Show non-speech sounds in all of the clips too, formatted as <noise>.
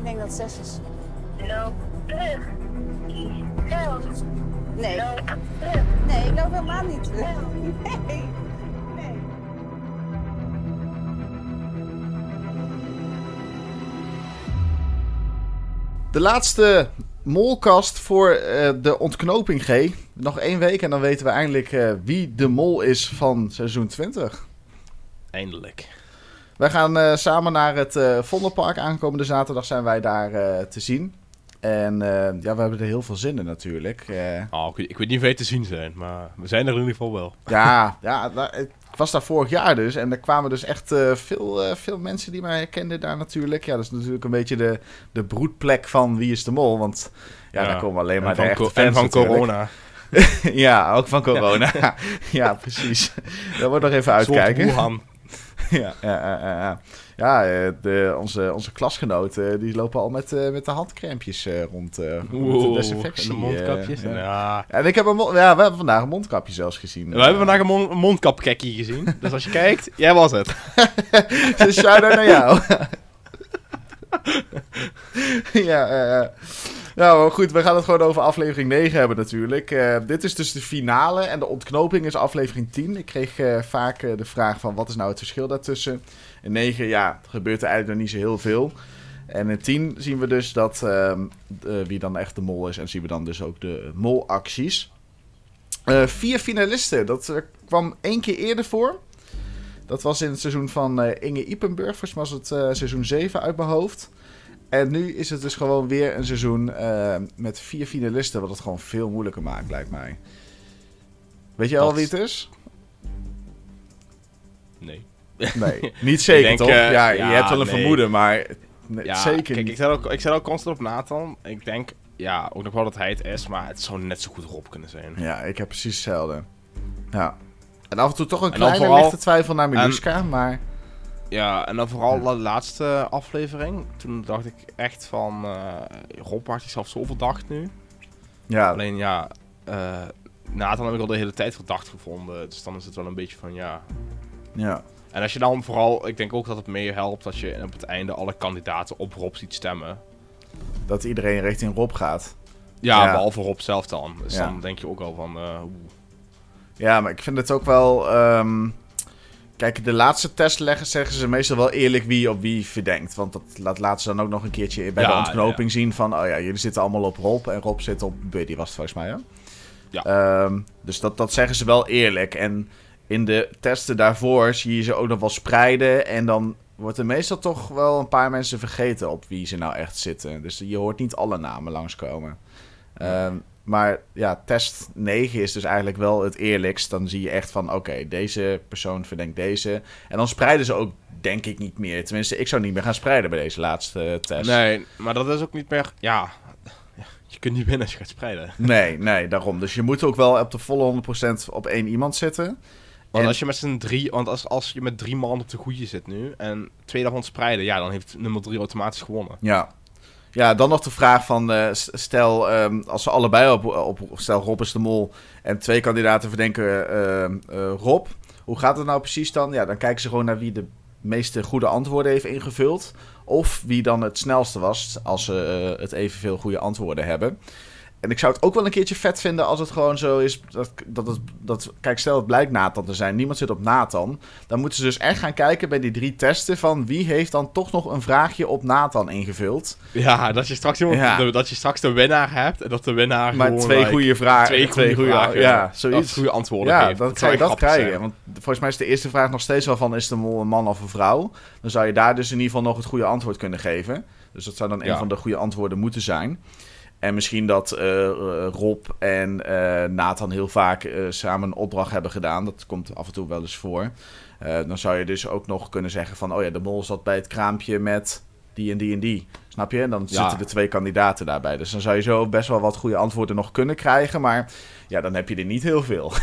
Ik denk dat het 6 is. Loop terug. Nee. Loop terug. Nee, ik loop helemaal niet terug. <laughs> Nee. Nee. De laatste molkast voor eh, de ontknoping G. Nog één week en dan weten we eindelijk eh, wie de mol is van seizoen 20. Eindelijk. Wij gaan eh, samen naar het eh Vondelpark. Aankomende zaterdag zijn wij daar eh, te zien. En ja, we hebben er heel veel zin in natuurlijk. Oh, ik, weet, ik weet niet of wij te zien zijn, maar we zijn er in ieder geval wel. ja, ja daar- ik was daar vorig jaar dus. En er kwamen dus echt veel, veel mensen die mij herkenden daar natuurlijk. Ja, dat is natuurlijk een beetje de, de broedplek van Wie is de Mol. Want ja, daar komen alleen maar de van, echte co- en fans van natuurlijk. corona. <laughs> ja, ook van corona. Ja, <laughs> precies. Daar wordt nog even uitkijken. <laughs> Ja, ja, ja, ja, ja. Ja, eh, de, onze, onze klasgenoten die lopen al met, eh, met de handcrèmpjes eh, rond. eh met de Oeh, desinfectie. en de mondkapjes. eh, en, ja. En ik heb een ja, we hebben vandaag een mondkapje zelfs gezien. We hebben vandaag een, mon- een mondkapkekkie gezien. Dus als je kijkt, <laughs> jij was het. <laughs> Dus shout-out naar jou. ja, eh, eh. Nou goed, we gaan het gewoon over aflevering 9 hebben natuurlijk. Eh, dit is dus de finale en de ontknoping is aflevering 10. Ik kreeg eh, vaak eh, de vraag van wat is nou het verschil daartussen. In 9, ja, gebeurt er eigenlijk nog niet zo heel veel. En in 10 zien we dus dat ehm, wie dan echt de mol is en zien we dan dus ook de molacties. Vier finalisten, dat kwam één keer eerder voor. Dat was in het seizoen van Inge Ipenburg. Volgens was het seizoen 7 uit mijn hoofd. En nu is het dus gewoon weer een seizoen eh, met vier finalisten. Wat het gewoon veel moeilijker maakt, lijkt mij. Weet je al wie het is? Nee. Nee, <laughs> niet zeker denk, toch? eh, ja, je hebt wel een nee. vermoeden, maar nee, Ja, zeker kijk, ik niet. zet, ook, ik zet ook constant op Nathan. Ik denk, ja, ook nog wel dat hij het is, maar het zou net zo goed Rob kunnen zijn. Ja, ik heb precies hetzelfde. Ja. En af en toe toch een En kleine vooral- lichte twijfel naar Miluska, maar... Ja, en dan vooral de laatste aflevering. Toen dacht ik echt van, eh Rob maakt zichzelf zo verdacht nu. Ja, Alleen ja, eh Nathan heb ik al de hele tijd verdacht gevonden. Dus dan is het wel een beetje van, ja... ja. En als je dan vooral, ik denk ook dat het mee helpt als je op het einde alle kandidaten op Rob ziet stemmen. Dat iedereen richting Rob gaat. Ja, Ja. behalve Rob zelf dan. Dus Ja. dan denk je ook al van, eh. Ja, maar ik vind het ook wel. ehm, Kijk, de laatste test leggen, zeggen ze meestal wel eerlijk wie op wie verdenkt. Want dat laat, laten ze dan ook nog een keertje bij de Ja, ontknoping zien van... Oh ja, jullie zitten allemaal op Rob en Rob zit op Buddy, was het volgens mij, hè? Ja. Ehm, dus dat, dat zeggen ze wel eerlijk. En in de testen daarvoor zie je ze ook nog wel spreiden. En dan wordt er meestal toch wel een paar mensen vergeten op wie ze nou echt zitten. Dus je hoort niet alle namen langskomen. Ehm, maar ja, test 9 is dus eigenlijk wel het eerlijkst. Dan zie je echt van, oké, deze persoon verdenkt deze. En dan spreiden ze ook, denk ik, niet meer. Tenminste, ik zou niet meer gaan spreiden bij deze laatste test. Nee, maar dat is ook niet meer, ja... Je kunt niet winnen als je gaat spreiden. nee, nee, daarom. Dus je moet ook wel op de volle 100% op één iemand zitten. Want En- als je met z'n drie, want als, als je met drie man op de goede zit nu en twee daarvan spreiden, ja, dan heeft nummer drie automatisch gewonnen. Ja. Ja, dan nog de vraag van, eh, stel ehm, als ze allebei op, op, stel Rob is de mol en twee kandidaten verdenken ehm, eh, Rob. Hoe gaat het nou precies dan? Ja, dan kijken ze gewoon naar wie de meeste goede antwoorden heeft ingevuld. Of wie dan het snelste was, als ze eh, het evenveel goede antwoorden hebben. En ik zou het ook wel een keertje vet vinden als het gewoon zo is. Dat, dat, het, dat, kijk, stel het blijkt Nathan te zijn. Niemand zit op Nathan. Dan moeten ze dus echt gaan kijken bij die drie testen. Van wie heeft dan toch nog een vraagje op Nathan ingevuld. Ja, dat je straks, Ja. de- dat je straks de winnaar hebt en dat de winnaar Maar gewoon, twee like, goede vragen. twee goede vragen, Ja, zoiets. goede antwoorden Ja, geeft. dat, zou je dat krijgen. zijn. Want volgens mij is de eerste vraag nog steeds wel van... is de mol een man of een vrouw? Dan zou je daar dus in ieder geval nog het goede antwoord kunnen geven. Dus dat zou dan een van de goede antwoorden moeten zijn. En misschien dat eh, Rob en eh, Nathan heel vaak eh, samen een opdracht hebben gedaan. Dat komt af en toe wel eens voor. Dan zou je dus ook nog kunnen zeggen van... oh ja, de mol zat bij het kraampje met die en die en die. Snap je? En dan Ja. zitten de twee kandidaten daarbij. Dus dan zou je zo best wel wat goede antwoorden nog kunnen krijgen. Maar ja, dan heb je er niet heel veel. <laughs> dat,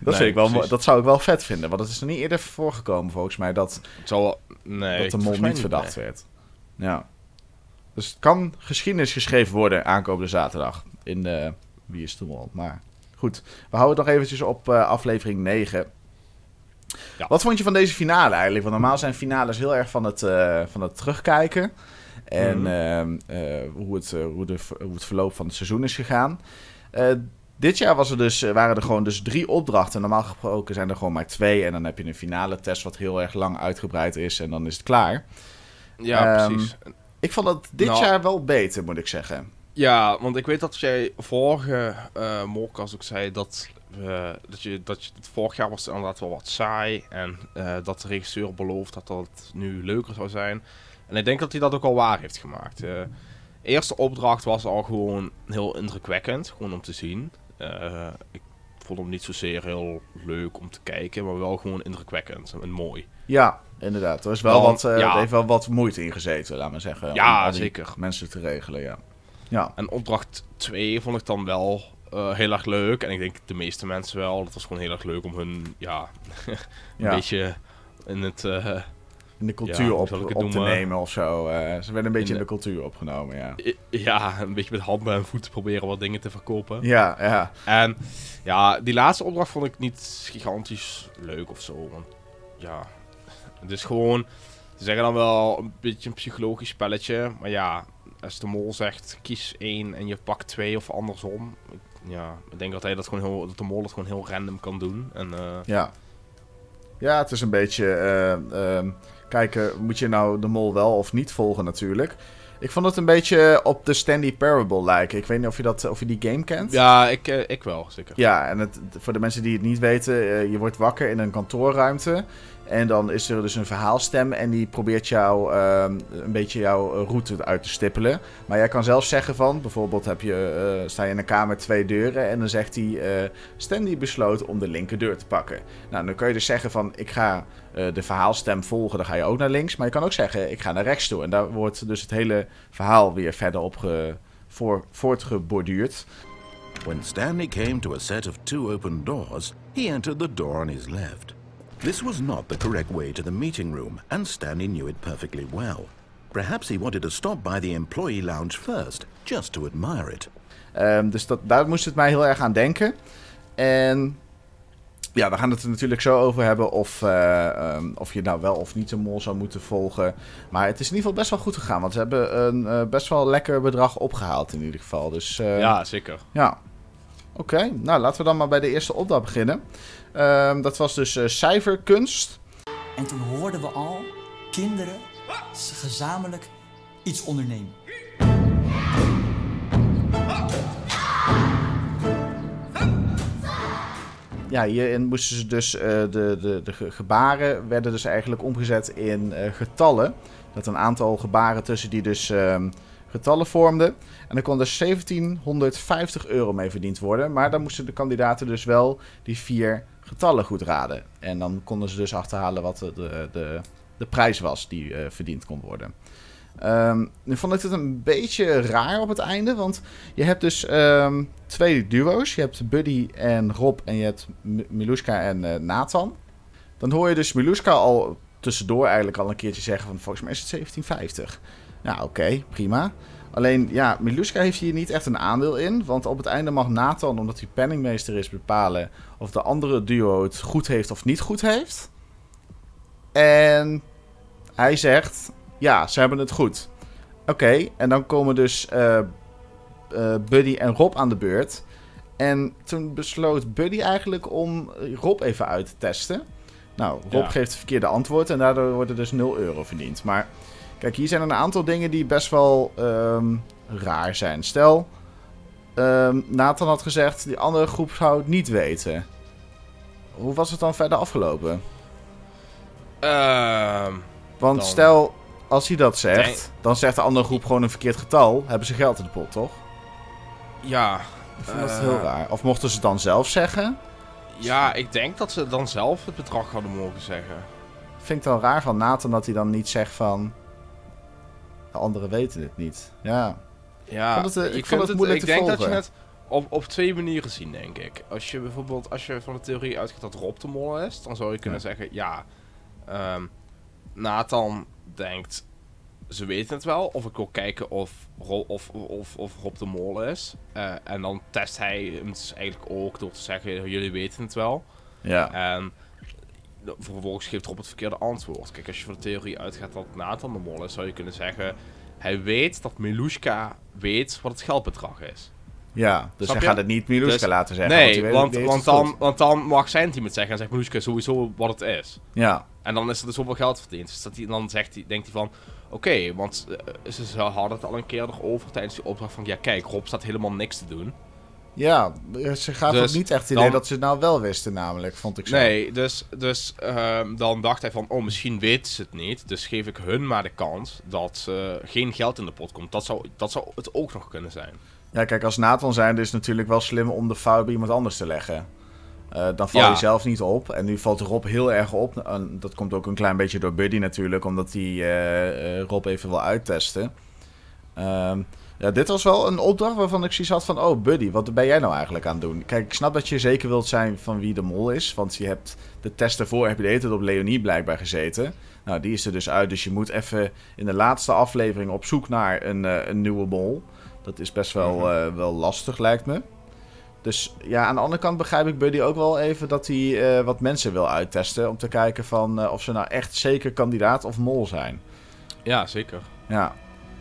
Nee, vind ik wel, dat zou ik wel vet vinden. Want het is nog niet eerder voorgekomen volgens mij dat, Het zal wel- nee, dat de mol niet verdacht werd. Ja. Dus het kan geschiedenis geschreven worden aankomende zaterdag in de Wie is de Mol. Maar goed, we houden het nog eventjes op eh, aflevering 9. Ja. Wat vond je van deze finale eigenlijk? Want normaal zijn finales heel erg van het, eh, van het terugkijken. En Mhm. ehm, eh, hoe, het, eh, hoe, de, hoe het verloop van het seizoen is gegaan. Eh, dit jaar was er dus, eh, waren er gewoon dus drie opdrachten. Normaal gesproken zijn er gewoon maar twee. En dan heb je een finale test wat heel erg lang uitgebreid is. En dan is het klaar. Ja, Ehm, precies. Ik vond het dit Nou. jaar wel beter, moet ik zeggen. Ja, want ik weet dat jij vorige eh Morcast ook zei dat, we dat, je, dat je, het vorig jaar was het inderdaad wel wat saai. En eh, dat de regisseur belooft dat dat nu leuker zou zijn. En ik denk dat hij dat ook al waar heeft gemaakt. Eh eerste opdracht was al gewoon heel indrukwekkend, gewoon om te zien. Eh, ik vond hem niet zozeer heel leuk om te kijken, maar wel gewoon indrukwekkend en mooi. Ja, inderdaad. Er is wel Want, wat, ja. er heeft wel wat moeite in gezeten, laat maar zeggen. Ja, om die zeker. Mensen te regelen, ja. Ja, En opdracht 2 vond ik dan wel eh, heel erg leuk. En ik denk de meeste mensen wel. Dat was gewoon heel erg leuk om hun, ja, <laughs> een ja. beetje in het... eh, in de cultuur Ja, op, te nemen of zo. ze werden een beetje in In de, de- cultuur opgenomen, ja. ja, een beetje met handen en voeten proberen wat dingen te verkopen. Ja, ja. En ja, die laatste opdracht vond ik niet gigantisch leuk of zo. Want ja, het is gewoon... Ze zeggen dan wel een beetje een psychologisch spelletje. Maar ja, als de mol zegt kies één en je pakt twee of andersom. ik- Ja, ik denk dat, hij dat, gewoon heel, dat de mol het gewoon heel random kan doen. En eh, Ja, ja het is een beetje... eh, ehm, kijken, moet je nou de mol wel of niet volgen natuurlijk. Ik vond het een beetje op de Standy Parable lijken. Ik weet niet of je, dat, of je die game kent. ja, ik, eh, ik wel, zeker. Ja, en het, voor de mensen die het niet weten, je wordt wakker in een kantoorruimte. En dan is er dus een verhaalstem en die probeert jou ehm, een beetje jouw route uit te stippelen. Maar jij kan zelf zeggen van, bijvoorbeeld heb je, eh, sta je in een kamer twee deuren en dan zegt hij, eh Stanley besloot om de linkerdeur te pakken. Nou, dan kun je dus zeggen van, ik ga eh, de verhaalstem volgen, dan ga je ook naar links. Maar je kan ook zeggen, ik ga naar rechts toe. En daar wordt dus het hele verhaal weer verder op ge, voor, voortgeborduurd. When Stanley came to a set of two open doors, he entered the door on his left. This was not the correct way to the meeting room, and Stanley knew it perfectly well. Perhaps he wanted to stop by the employee lounge first, just to admire it. Ehm, dus dat, daar moest het mij heel erg aan denken. En ja, we gaan het er natuurlijk zo over hebben of, eh, ehm, of je nou wel of niet de mol zou moeten volgen. Maar het is in ieder geval best wel goed gegaan, want ze hebben een eh, best wel lekker bedrag opgehaald in ieder geval. Dus eh, Ja, zeker. ja. Oké, nou laten we dan maar bij de eerste opdracht beginnen. Ehm, dat was dus eh, cijferkunst. En toen hoorden we al kinderen gezamenlijk iets ondernemen. Ja, hierin moesten ze dus eh, de, de, de ge- gebaren werden dus eigenlijk omgezet in eh, getallen. Dat een aantal gebaren tussen die dus ehm, getallen vormden. En er kon dus 1750 euro mee verdiend worden. Maar dan moesten de kandidaten dus wel die vier getallen goed raden. En dan konden ze dus achterhalen wat de, de, de, prijs was die eh, verdiend kon worden. Ehm, nu vond ik het een beetje raar op het einde, want je hebt dus ehm, twee duo's. Je hebt Buddy en Rob en je hebt Miluska en eh, Nathan. Dan hoor je dus Miluska al tussendoor eigenlijk al een keertje zeggen van volgens mij is het 1750. Ja, oké, prima. Alleen, ja, Miluska heeft hier niet echt een aandeel in. Want op het einde mag Nathan, omdat hij penningmeester is, bepalen of de andere duo het goed heeft of niet goed heeft. En hij zegt, ja, ze hebben het goed. Oké, en dan komen dus eh, eh, Buddy en Rob aan de beurt. En toen besloot Buddy eigenlijk om Rob even uit te testen. Nou, Rob Ja. geeft het verkeerde antwoord en daardoor wordt er dus 0 euro verdiend. Maar kijk, hier zijn een aantal dingen die best wel ehm, raar zijn. Stel, ehm, Nathan had gezegd, die andere groep zou het niet weten. Hoe was het dan verder afgelopen? Ehm, Want Dan- stel, als hij dat zegt, dan zegt de andere groep gewoon een verkeerd getal. Hebben ze geld in de pot, toch? ja, Ik vind dat Eh. heel raar. Of mochten ze het dan zelf zeggen? ja, ik denk dat ze dan zelf het bedrag hadden mogen zeggen. Vind ik dan raar van Nathan dat hij dan niet zegt van... De anderen weten het niet. Ja. Ja, vond het, eh, ik vond het moeilijk Ik te denk dat je het op, op twee manieren zien, denk ik. Als je bijvoorbeeld, als je van de theorie uitgaat dat Rob de mol is, dan zou je kunnen zeggen, ja, ehm, Nathan denkt, ze weten het wel, of ik wil kijken of, of, of, of Rob de mol is. Eh, en dan test hij hem dus eigenlijk ook door te zeggen, jullie weten het wel. Ja. En vervolgens geeft Rob het verkeerde antwoord. Kijk, als je van de theorie uitgaat dat Nathan de mol is, zou je kunnen zeggen... Hij weet dat Milushka weet wat het geldbedrag is. Ja, dus Snap hij je? gaat het niet Miluska Dus- laten zeggen. nee, weet- want, want, het dan, want dan mag zijn team het zeggen en zegt Milushka sowieso wat het is. Ja, En dan is er dus zoveel geld verdiend. Dus dat hij, dan zegt hij, denkt hij van... Oké, want eh, ze ze hadden het al een keer erover tijdens die opdracht van... Ja, kijk, Rob staat helemaal niks te doen. Ja, ze gaat Dus ook niet echt idee dan- dat ze het nou wel wisten, namelijk, vond ik zo. Nee, dus, dus ehm, dan dacht hij van... Oh, misschien weten ze het niet. Dus geef ik hun maar de kans dat eh, geen geld in de pot komt. Dat zou, dat zou het ook nog kunnen zijn. Ja, kijk, als Nathan zijn, is het natuurlijk wel slim om de fout bij iemand anders te leggen. Eh, dan val Ja. je zelf niet op. En nu valt Rob heel erg op. En dat komt ook een klein beetje door Buddy natuurlijk, omdat hij eh, eh, Rob even wil uittesten. Ehm, ja, dit was wel een opdracht waarvan ik zoiets had van... Oh, Buddy, wat ben jij nou eigenlijk aan het doen? Kijk, ik snap dat je zeker wilt zijn van wie de mol is. Want je hebt de test ervoor heb je de hele tijd op Leonie blijkbaar gezeten. Nou, die is er dus uit. Dus je moet even in de laatste aflevering op zoek naar een, eh, een nieuwe mol. Dat is best wel, Mhm. eh, wel lastig, lijkt me. Dus ja, aan de andere kant begrijp ik Buddy ook wel even dat hij eh, wat mensen wil uittesten. Om te kijken van of ze nou echt zeker kandidaat of mol zijn. Ja, zeker. Ja.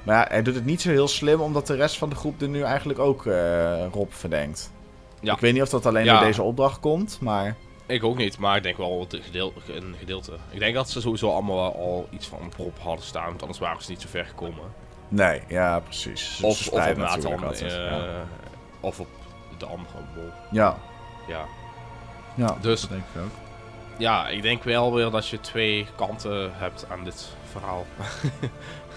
Maar ja, hij doet het niet zo heel slim, omdat de rest van de groep er nu eigenlijk ook eh, Rob verdenkt. Ja. Ik weet niet of dat alleen Ja. door deze opdracht komt, maar... Ik ook niet, maar ik denk wel een gedeel- een gedeelte. Ik denk dat ze sowieso allemaal al iets van Rob hadden staan. Want anders waren ze niet zo ver gekomen. Nee, ja, precies. Ze Of, of op Nathan. altijd, eh, ja. Of op de andere bol. Ja, Ja. ja, Dus- dat denk ik ook. ja, ik denk wel weer dat je twee kanten hebt aan dit verhaal. <laughs>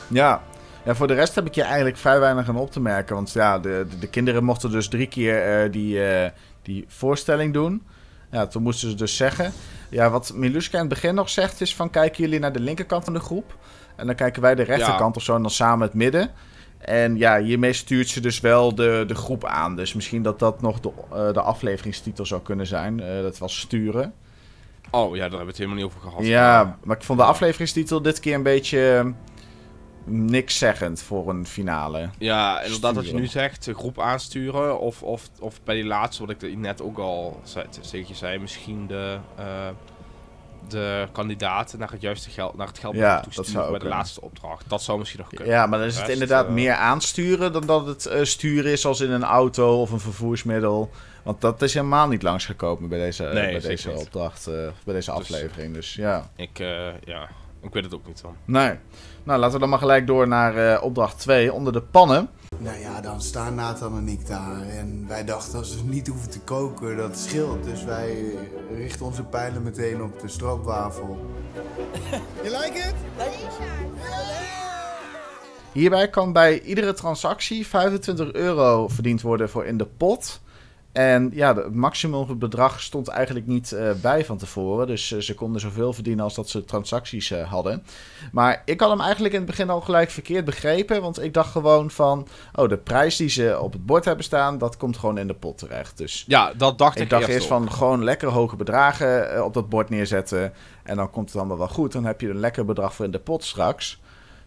Ja. Ja, voor de rest heb ik je eigenlijk vrij weinig aan op te merken. Want ja, de, de, de kinderen mochten dus drie keer eh, die, eh, die voorstelling doen. Ja, toen moesten ze dus zeggen... Ja, wat Miluska in het begin nog zegt is van... Kijken jullie naar de linkerkant van de groep? En dan kijken wij de rechterkant of zo en dan samen het midden. En ja, hiermee stuurt ze dus wel de, de groep aan. Dus misschien dat dat nog de, eh, de afleveringstitel zou kunnen zijn. Dat was sturen. Oh ja, daar hebben we het helemaal niet over gehad. Ja, maar ik vond de afleveringstitel dit keer een beetje niks zeggend voor een finale. Ja, inderdaad wat je Sturen. nu zegt, de groep aansturen. Of, of, of bij die laatste, wat ik net ook al zei, tegen je zei, misschien de, eh, de kandidaten naar het juiste geld, naar het geld Ja, zou ook bij de laatste opdracht. Dat zou misschien nog kunnen. Ja, maar dan is het inderdaad eh, meer aansturen dan dat het eh, sturen is als in een auto of een vervoersmiddel. Want dat is helemaal niet langsgekomen bij deze, Nee, bij deze opdracht, bij deze Dus- aflevering. Dus ja. Ik, ja, ik weet het ook niet dan. Nee. Nou, laten we dan maar gelijk door naar eh, opdracht 2, onder de pannen. Nou ja, dan staan Nathan en ik daar. En wij dachten als we niet hoeven te koken, dat scheelt. Dus wij eh, richten onze pijlen meteen op de stroopwafel. <laughs> Hierbij kan bij iedere transactie 25 euro verdiend worden voor in de pot. En ja, het maximumbedrag stond eigenlijk niet eh, bij van tevoren. Dus eh, ze konden zoveel verdienen als dat ze transacties eh, hadden. Maar ik had hem eigenlijk in het begin al gelijk verkeerd begrepen. Want ik dacht gewoon van... Oh, de prijs die ze op het bord hebben staan... dat komt gewoon in de pot terecht. Dus Ja, dat dacht ik, ik dacht eerst van gewoon lekker hoge bedragen op dat bord neerzetten. En dan komt het allemaal wel goed. Dan heb je een lekker bedrag voor in de pot straks.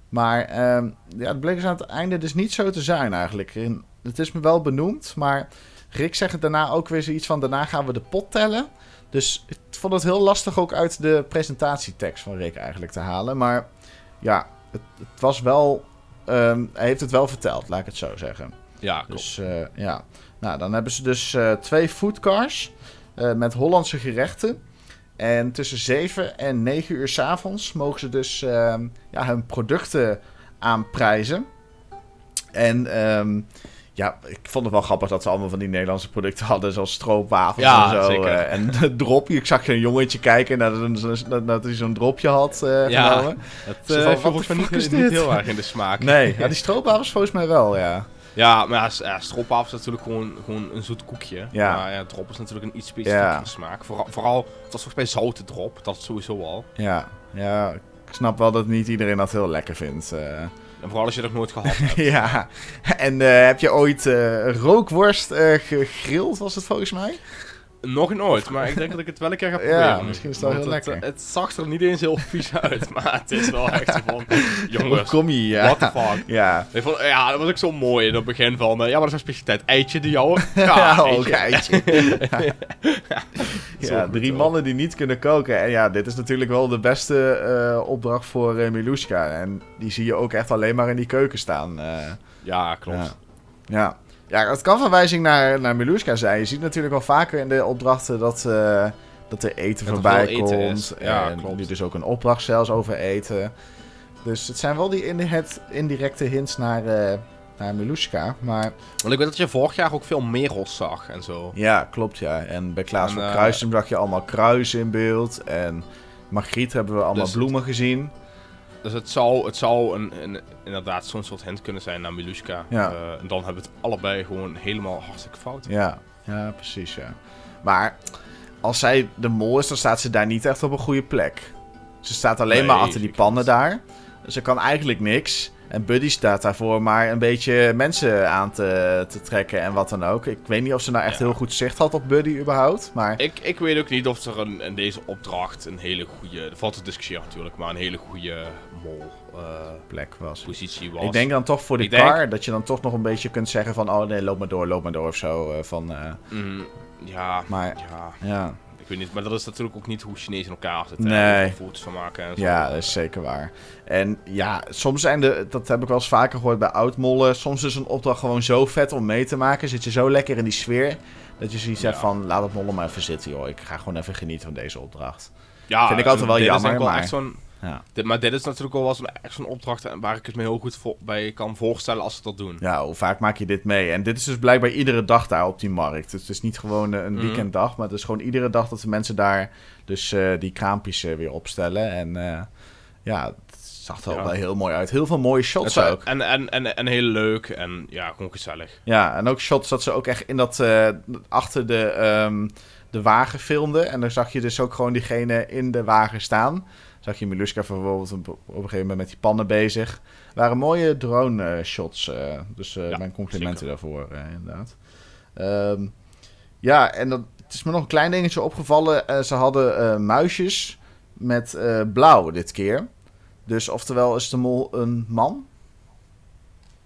Maar ehm, ja, het bleek dus aan het einde dus niet zo te zijn eigenlijk. En het is me wel benoemd, maar Rick zegt het daarna ook weer zoiets van... daarna gaan we de pot tellen. Dus ik vond het heel lastig ook uit de presentatietekst van Rick eigenlijk te halen. Maar ja, het, het was wel... ehm, hij heeft het wel verteld, laat ik het zo zeggen. Ja, klopt. Dus eh, ja, nou dan hebben ze dus eh, twee foodcars eh, met Hollandse gerechten. En tussen 7 en 9 uur 's avonds mogen ze dus ehm, ja, hun producten aanprijzen. En ehm, ja, ik vond het wel grappig dat ze allemaal van die Nederlandse producten hadden, zoals stroopwafels Ja, en zo. zeker. eh, en <laughs> de dropje, ik zag een jongetje kijken naar dat, dat, dat hij zo'n dropje had eh Ja. genomen. Het eh, uh, wat volgens mij niet, heel erg in de smaak. <laughs> Nee, ja, <laughs> die stroopwafels volgens mij wel, ja. Ja, maar ja, s- ja, stroopwafel is natuurlijk gewoon, gewoon een zoet koekje. Ja. Maar ja, drop is natuurlijk een iets specifiekere Ja. smaak. Vooral, vooral, het was volgens mij zoute drop, dat sowieso al. Ja, ja, ik snap wel dat niet iedereen dat heel lekker vindt. eh. En vooral als je dat nooit gehad hebt. <laughs> ja, en eh, heb je ooit eh, rookworst eh, gegrild, was het volgens mij? Nog nooit, maar ik denk dat ik het wel een keer ga <laughs> Ja, proberen. nu. misschien is Want heel het, lekker. Het zag er niet eens heel vies <laughs> uit, maar het is wel echt van... <laughs> Hoe Jongens, kom je, ja. what the fuck? Ja, Ik vond, ja, dat was ook zo mooi in het begin van... eh, ja, maar dat is een specialiteit. Eitje, de jouwe? ja, Ja, ook eitje. Ja, drie mannen die niet kunnen koken. En ja, dit is natuurlijk wel de beste eh, opdracht voor uh, Milushka. En die zie je ook echt alleen maar in die keuken staan. Ja, klopt. Ja. ja. Ja, het kan verwijzing naar, naar Milushka zijn. Je ziet natuurlijk wel vaker in de opdrachten dat, eh, dat er eten Dat voorbij komt. Ja, en klopt. nu dus ook een opdracht zelfs over eten. Dus het zijn wel die het indirecte hints naar, eh naar Milushka. Maar Want ik weet dat je vorig jaar ook veel merels zag en zo. ja, klopt ja. En bij Klaas En, van eh, Kruisem zag je allemaal kruisen in beeld. En Margriet hebben we allemaal Dus- bloemen gezien. Dus het zou, het zou een, een, inderdaad zo'n soort hint kunnen zijn naar Milushka. Ja. Eh, en dan hebben we het allebei gewoon helemaal hartstikke fout. Ja, ja, precies ja. Maar als zij de mol is, dan staat ze daar niet echt op een goede plek. Ze staat alleen Nee, maar achter die pannen niet. daar. Ze kan eigenlijk niks. En Buddy staat daarvoor maar een beetje mensen aan te, te trekken en wat dan ook. Ik weet niet of ze nou echt Ja. heel goed zicht had op Buddy überhaupt. Maar Ik, ik weet ook niet of er een, in deze opdracht een hele goede... Er valt te discussiëren natuurlijk, maar een hele goede mol eh, plek was. positie was. Ik denk dan toch voor Ik denk- car dat je dan toch nog een beetje kunt zeggen van... Oh nee, loop maar door, loop maar door of zo. eh, van, eh, Mm, ja, maar ja, ja, ik weet niet. Maar dat is natuurlijk ook niet hoe Chinezen in elkaar zitten. Nee. Foto's van maken en zo. Ja, dat is zeker waar. En ja, soms zijn de, dat heb ik wel eens vaker gehoord bij oudmollen. Soms is een opdracht gewoon zo vet om mee te maken. Zit je zo lekker in die sfeer. Dat je zoiets hebt Ja. van, laat het mollen maar even zitten joh. Ik ga gewoon even genieten van deze opdracht. Ja, Vind ik altijd wel jammer, maar- echt zo'n- Ja, dit, maar dit is natuurlijk wel zo'n, echt zo'n opdracht waar ik het me heel goed voor, bij kan voorstellen als ze dat doen. ja, hoe vaak maak je dit mee? En dit is dus blijkbaar iedere dag daar op die markt. Dus het is niet gewoon eh, een Mhm. weekenddag. Maar het is gewoon iedere dag dat de mensen daar dus eh, die kraampjes eh, weer opstellen. En ja, het zag er Ja. wel heel mooi uit. Heel veel mooie shots ook. En, en, en, en heel leuk en ja, gewoon gezellig. Ja, en ook shots dat ze ook echt in dat achter de, ehm, de wagen filmden. En dan zag je dus ook gewoon diegene in de wagen staan. Zag je Miluska bijvoorbeeld op een gegeven moment met die pannen bezig. waren mooie drone eh, shots. eh, dus eh, Ja, mijn complimenten zeker. daarvoor, inderdaad. Ehm, ja, en dat, het is me nog een klein dingetje opgevallen. Ze hadden muisjes met blauw dit keer. Dus oftewel is de mol een man?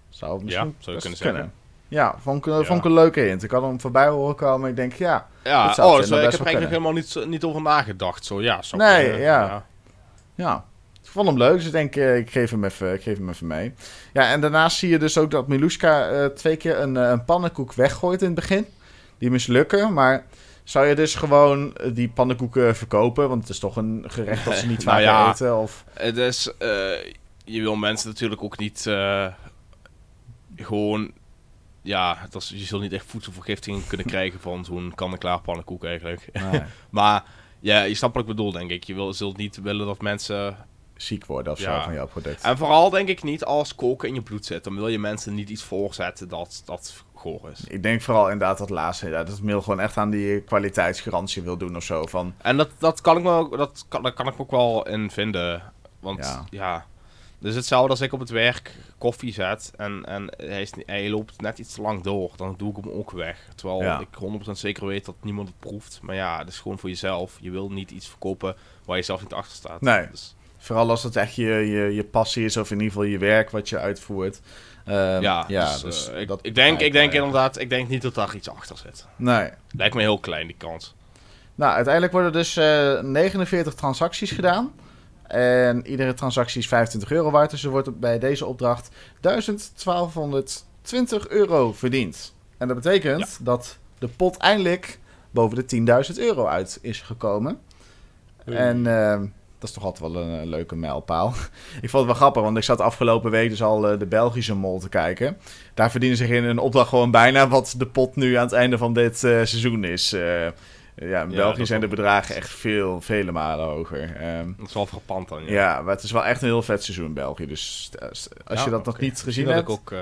Zou het misschien zou je kunnen zeggen. Ja, vond ik, Ja. vond ik een leuke hint. Ik had hem voorbij horen komen. Ik denk, ja. Ja, oh, zo, ik heb eigenlijk helemaal niet, zo- niet over nagedacht. Zo, ja, zou Nee, kunnen, ja. Ja. Ik vond hem leuk, dus ik denk, eh, ik, geef hem even, ik geef hem even mee. Ja, en daarnaast zie je dus ook dat Miluska eh, twee keer een, eh, een pannenkoek weggooit in het begin. Die mislukken, maar zou je dus gewoon die pannenkoeken verkopen? Want het is toch een gerecht dat ze niet <laughs> Nou vaak ja. eten? Of... Het is, je wil mensen natuurlijk ook niet gewoon, ja, dat is, je zult niet echt voedselvergiftiging kunnen krijgen van zo'n kan-en-klaar pannenkoek eigenlijk. Nee, <laughs> maar ja, je snapt wat ik bedoel, denk ik. Je wil, zult niet willen dat mensen... ziek worden of zo van jouw product. En vooral denk ik niet als koken in je bloed zit. Dan wil je mensen niet iets voorzetten dat, dat goor is. Ik denk vooral inderdaad dat laatste. Ja, dat het mail gewoon echt aan die kwaliteitsgarantie wil doen of zo. Van, En dat, dat, kan ik me ook, dat kan, daar kan ik me ook wel in vinden. Want Ja. ja. Dus hetzelfde als ik op het werk koffie zet en, en hij, is, hij loopt net iets te lang door. Dan doe ik hem ook weg. Terwijl Ja. ik 100% zeker weet dat niemand het proeft. Maar ja, het is gewoon voor jezelf. Je wil niet iets verkopen waar je zelf niet achter staat. Nee. Dus, Vooral als het echt je, je, je passie is, of in ieder geval je werk wat je uitvoert. Ehm, ja, ja, dus, dus eh, ik, dat ik denk, ik denk mij- inderdaad, ik denk niet dat daar iets achter zit. Nee. Lijkt me heel klein, die kans. Nou, uiteindelijk worden dus eh 49 transacties gedaan. En iedere transactie is 25 euro waard. Dus er wordt bij deze opdracht 1220 euro verdiend. En dat betekent dat de pot eindelijk boven de 10.000 euro uit is gekomen. En ehm, dat is toch altijd wel een, een leuke mijlpaal. <laughs> ik vond het wel grappig, want ik zat afgelopen week dus al eh, de Belgische mol te kijken. Daar verdienen zich in een opdracht gewoon bijna wat de pot nu aan het einde van dit eh, seizoen is. Ja, in Ja, België zijn de bedragen echt veel, vele malen hoger. Ehm, Dat is wel frappant dan. ja. maar het is wel echt een heel vet seizoen in België. Dus eh, als Ja, je dat nog niet gezien dat hebt, ik ook. eh,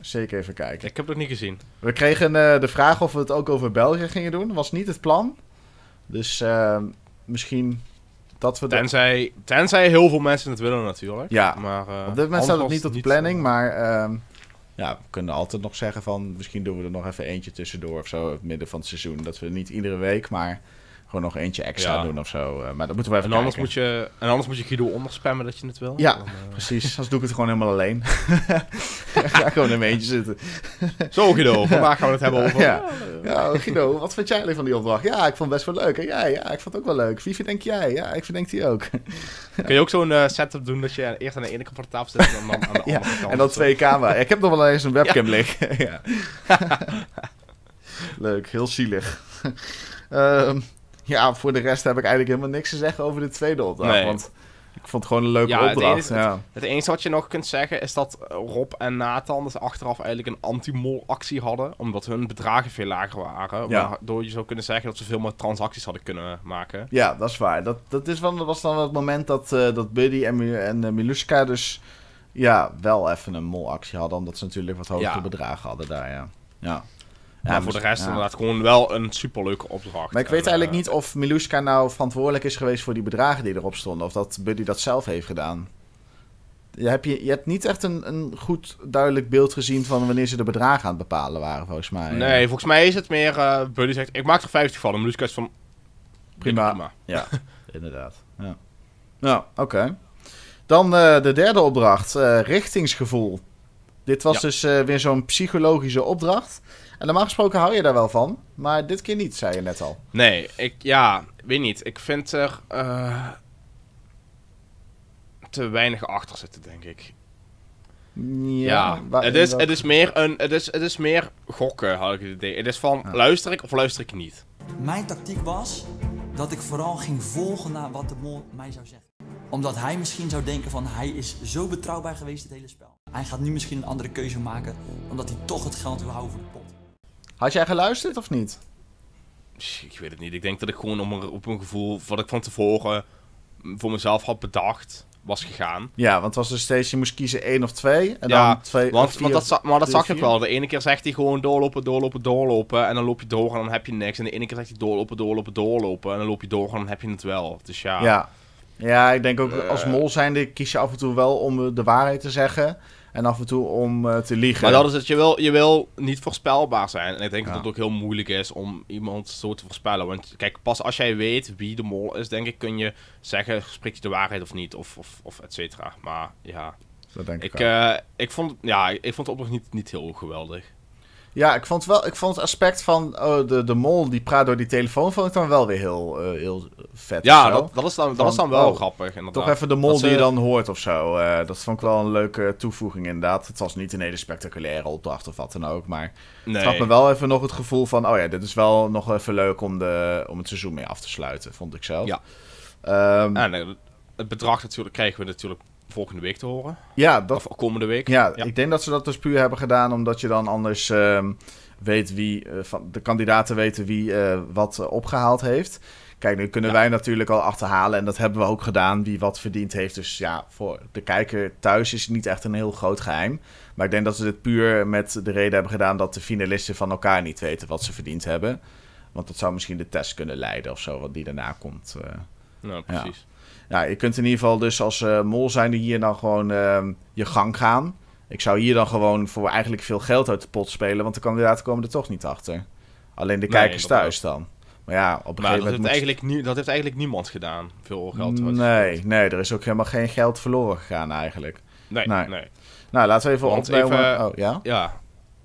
zeker even kijken. ik heb het niet gezien. We kregen eh, de vraag of we het ook over België gingen doen. Dat was niet het plan. Dus ehm, misschien dat we... Tenzij, tenzij heel veel mensen het willen natuurlijk. Ja. maar, Op dit moment staat het niet op de planning, maar ehm, ja, we kunnen altijd nog zeggen van... Misschien doen we er nog even eentje tussendoor of zo, het midden van het seizoen. Dat we niet iedere week, maar gewoon nog eentje extra Ja. doen of zo. Eh, maar dat moeten we even En anders, kijken. moet je, en anders moet je Guido onderspammen dat je het wil. Ja. Dan, eh, Precies, anders doe ik het gewoon helemaal alleen. <laughs> Ga gewoon in mijn eentje zitten. Zo Guido, vandaag gaan we het hebben over... Ja. Ja, Guido, wat vind jij eigenlijk van die opdracht? Ja, ik vond het best wel leuk. En jij? Ja, ik vond het ook wel leuk. Wie verdenk jij? Ja, ik verdenk die ook. <laughs> Kun je ook zo'n eh, setup doen dat je eerst aan de ene kant van de tafel zit en dan aan de <laughs> Ja, andere kant? en dan twee camera. Ik heb nog wel eens een webcam liggen. ja. Leuk, heel zielig. Ehm, ja, voor de rest heb ik eigenlijk helemaal niks te zeggen over de tweede opdracht. Nee. Want ik vond het gewoon een leuke Ja, het opdracht. enige- ja. Het enige wat je nog kunt zeggen is dat Rob en Nathan dus achteraf eigenlijk een anti-mol actie hadden. Omdat hun bedragen veel lager waren. Ja. Waardoor je zou kunnen zeggen dat ze veel meer transacties hadden kunnen maken. ja, dat is waar. Dat, dat, is dat was dan het moment dat, eh, dat Buddy en, en eh, Miluska dus ja, wel even een molactie hadden. Omdat ze natuurlijk wat hogere bedragen hadden daar, ja. Ja, maar voor de rest ja. inderdaad gewoon wel een superleuke opdracht. Maar ik weet En, eigenlijk eh, niet of Miluska nou verantwoordelijk is geweest voor die bedragen die erop stonden. Of dat Buddy dat zelf heeft gedaan. Je hebt, je, je hebt niet echt een, een goed duidelijk beeld gezien van wanneer ze de bedragen aan het bepalen waren, volgens mij. Nee, volgens mij is het meer... eh Buddy zegt, ik maak er 50 van. En Meluska is van... Prima. Ja, <laughs> inderdaad. Ja, ja oké. Dan eh, de derde opdracht, eh, richtingsgevoel. Dit was Ja. dus eh, weer zo'n psychologische opdracht. En normaal gesproken hou je daar wel van, maar dit keer niet, zei je net al. Nee, ik... Ja, weet niet. Ik vind er... eh, te weinig achter zitten, denk ik. Ja, waar- het, is, het, is meer een, het, is, het is meer gokken, had ik het idee. Het is van, Ja. luister ik of luister ik niet? Mijn tactiek was dat ik vooral ging volgen naar wat de mol mij zou zeggen. Omdat hij misschien zou denken van hij is zo betrouwbaar geweest dit hele spel. Hij gaat nu misschien een andere keuze maken omdat hij toch het geld wil houden voor de pot. Had jij geluisterd of niet? Ik weet het niet. Ik denk dat ik gewoon op een, op een gevoel wat ik van tevoren voor mezelf had bedacht, was gegaan. Ja, want het was dus steeds, je moest kiezen één of twee. En ja, dan twee want, vier want dat, maar dat drie, zag vier. wel. De ene keer zegt hij gewoon doorlopen, doorlopen, doorlopen. En dan loop je door en dan heb je niks. En de ene keer zegt hij doorlopen, doorlopen, doorlopen. En dan loop je door en dan heb je het wel. Dus ja. Ja. ja, ik denk ook Eh. als mol zijnde kies je af en toe wel om de waarheid te zeggen. En af en toe om eh, te liegen. Maar dat is het, je wil, je wil niet voorspelbaar zijn. En ik denk Ja. dat het ook heel moeilijk is om iemand zo te voorspellen. Want kijk, pas als jij weet wie de mol is, denk ik, kun je zeggen, spreekt hij de waarheid of niet, of, of, of et cetera. Maar ja, Dat denk ik, ik, eh, ik, vond, ja, ik vond het oprecht niet, niet heel geweldig. Ja, ik vond, wel, ik vond het aspect van oh, de, de mol die praat door die telefoon... vond ik dan wel weer heel, eh, heel vet. Ja, dat, dat, is dan, dat is dan wel oh, grappig. Inderdaad. Toch even de mol ze- die je dan hoort of zo. Eh, dat vond ik wel een leuke toevoeging inderdaad. Het was niet een hele spectaculaire opdracht of wat dan ook. Maar Nee. het gaf me wel even nog het gevoel van... oh ja, dit is wel nog even leuk om, de, om het seizoen mee af te sluiten, vond ik zelf. Ja. Ehm, En eh, het bedrag natuurlijk krijgen we natuurlijk volgende week te horen. ja, dat, Of komende week. Ja, ik denk dat ze dat dus puur hebben gedaan omdat je dan anders ehm, weet wie, eh, van de kandidaten weten wie eh, wat eh, opgehaald heeft. Kijk, nu kunnen Ja. wij natuurlijk al achterhalen en dat hebben we ook gedaan, wie wat verdiend heeft. Dus ja, voor de kijker thuis is het niet echt een heel groot geheim. Maar ik denk dat ze dit puur met de reden hebben gedaan dat de finalisten van elkaar niet weten wat ze verdiend hebben. Want dat zou misschien de test kunnen leiden of zo, wat die daarna komt. Nou, precies. Ja, je kunt in ieder geval dus als eh, mol zijn hier dan gewoon ehm, je gang gaan. Ik zou hier dan gewoon voor eigenlijk veel geld uit de pot spelen, want de kandidaten komen er toch niet achter. Alleen de Nee, kijkers thuis dan. Maar ja, op een Maar dat gegeven heeft, moment... moet- eigenlijk nie- dat heeft eigenlijk niemand gedaan. Veel geld. Nee, nee, er is ook helemaal geen geld verloren gegaan eigenlijk. Nee, Nee. nee. Nou, laten we even Want opnemen. even- Oh, ja? Ja.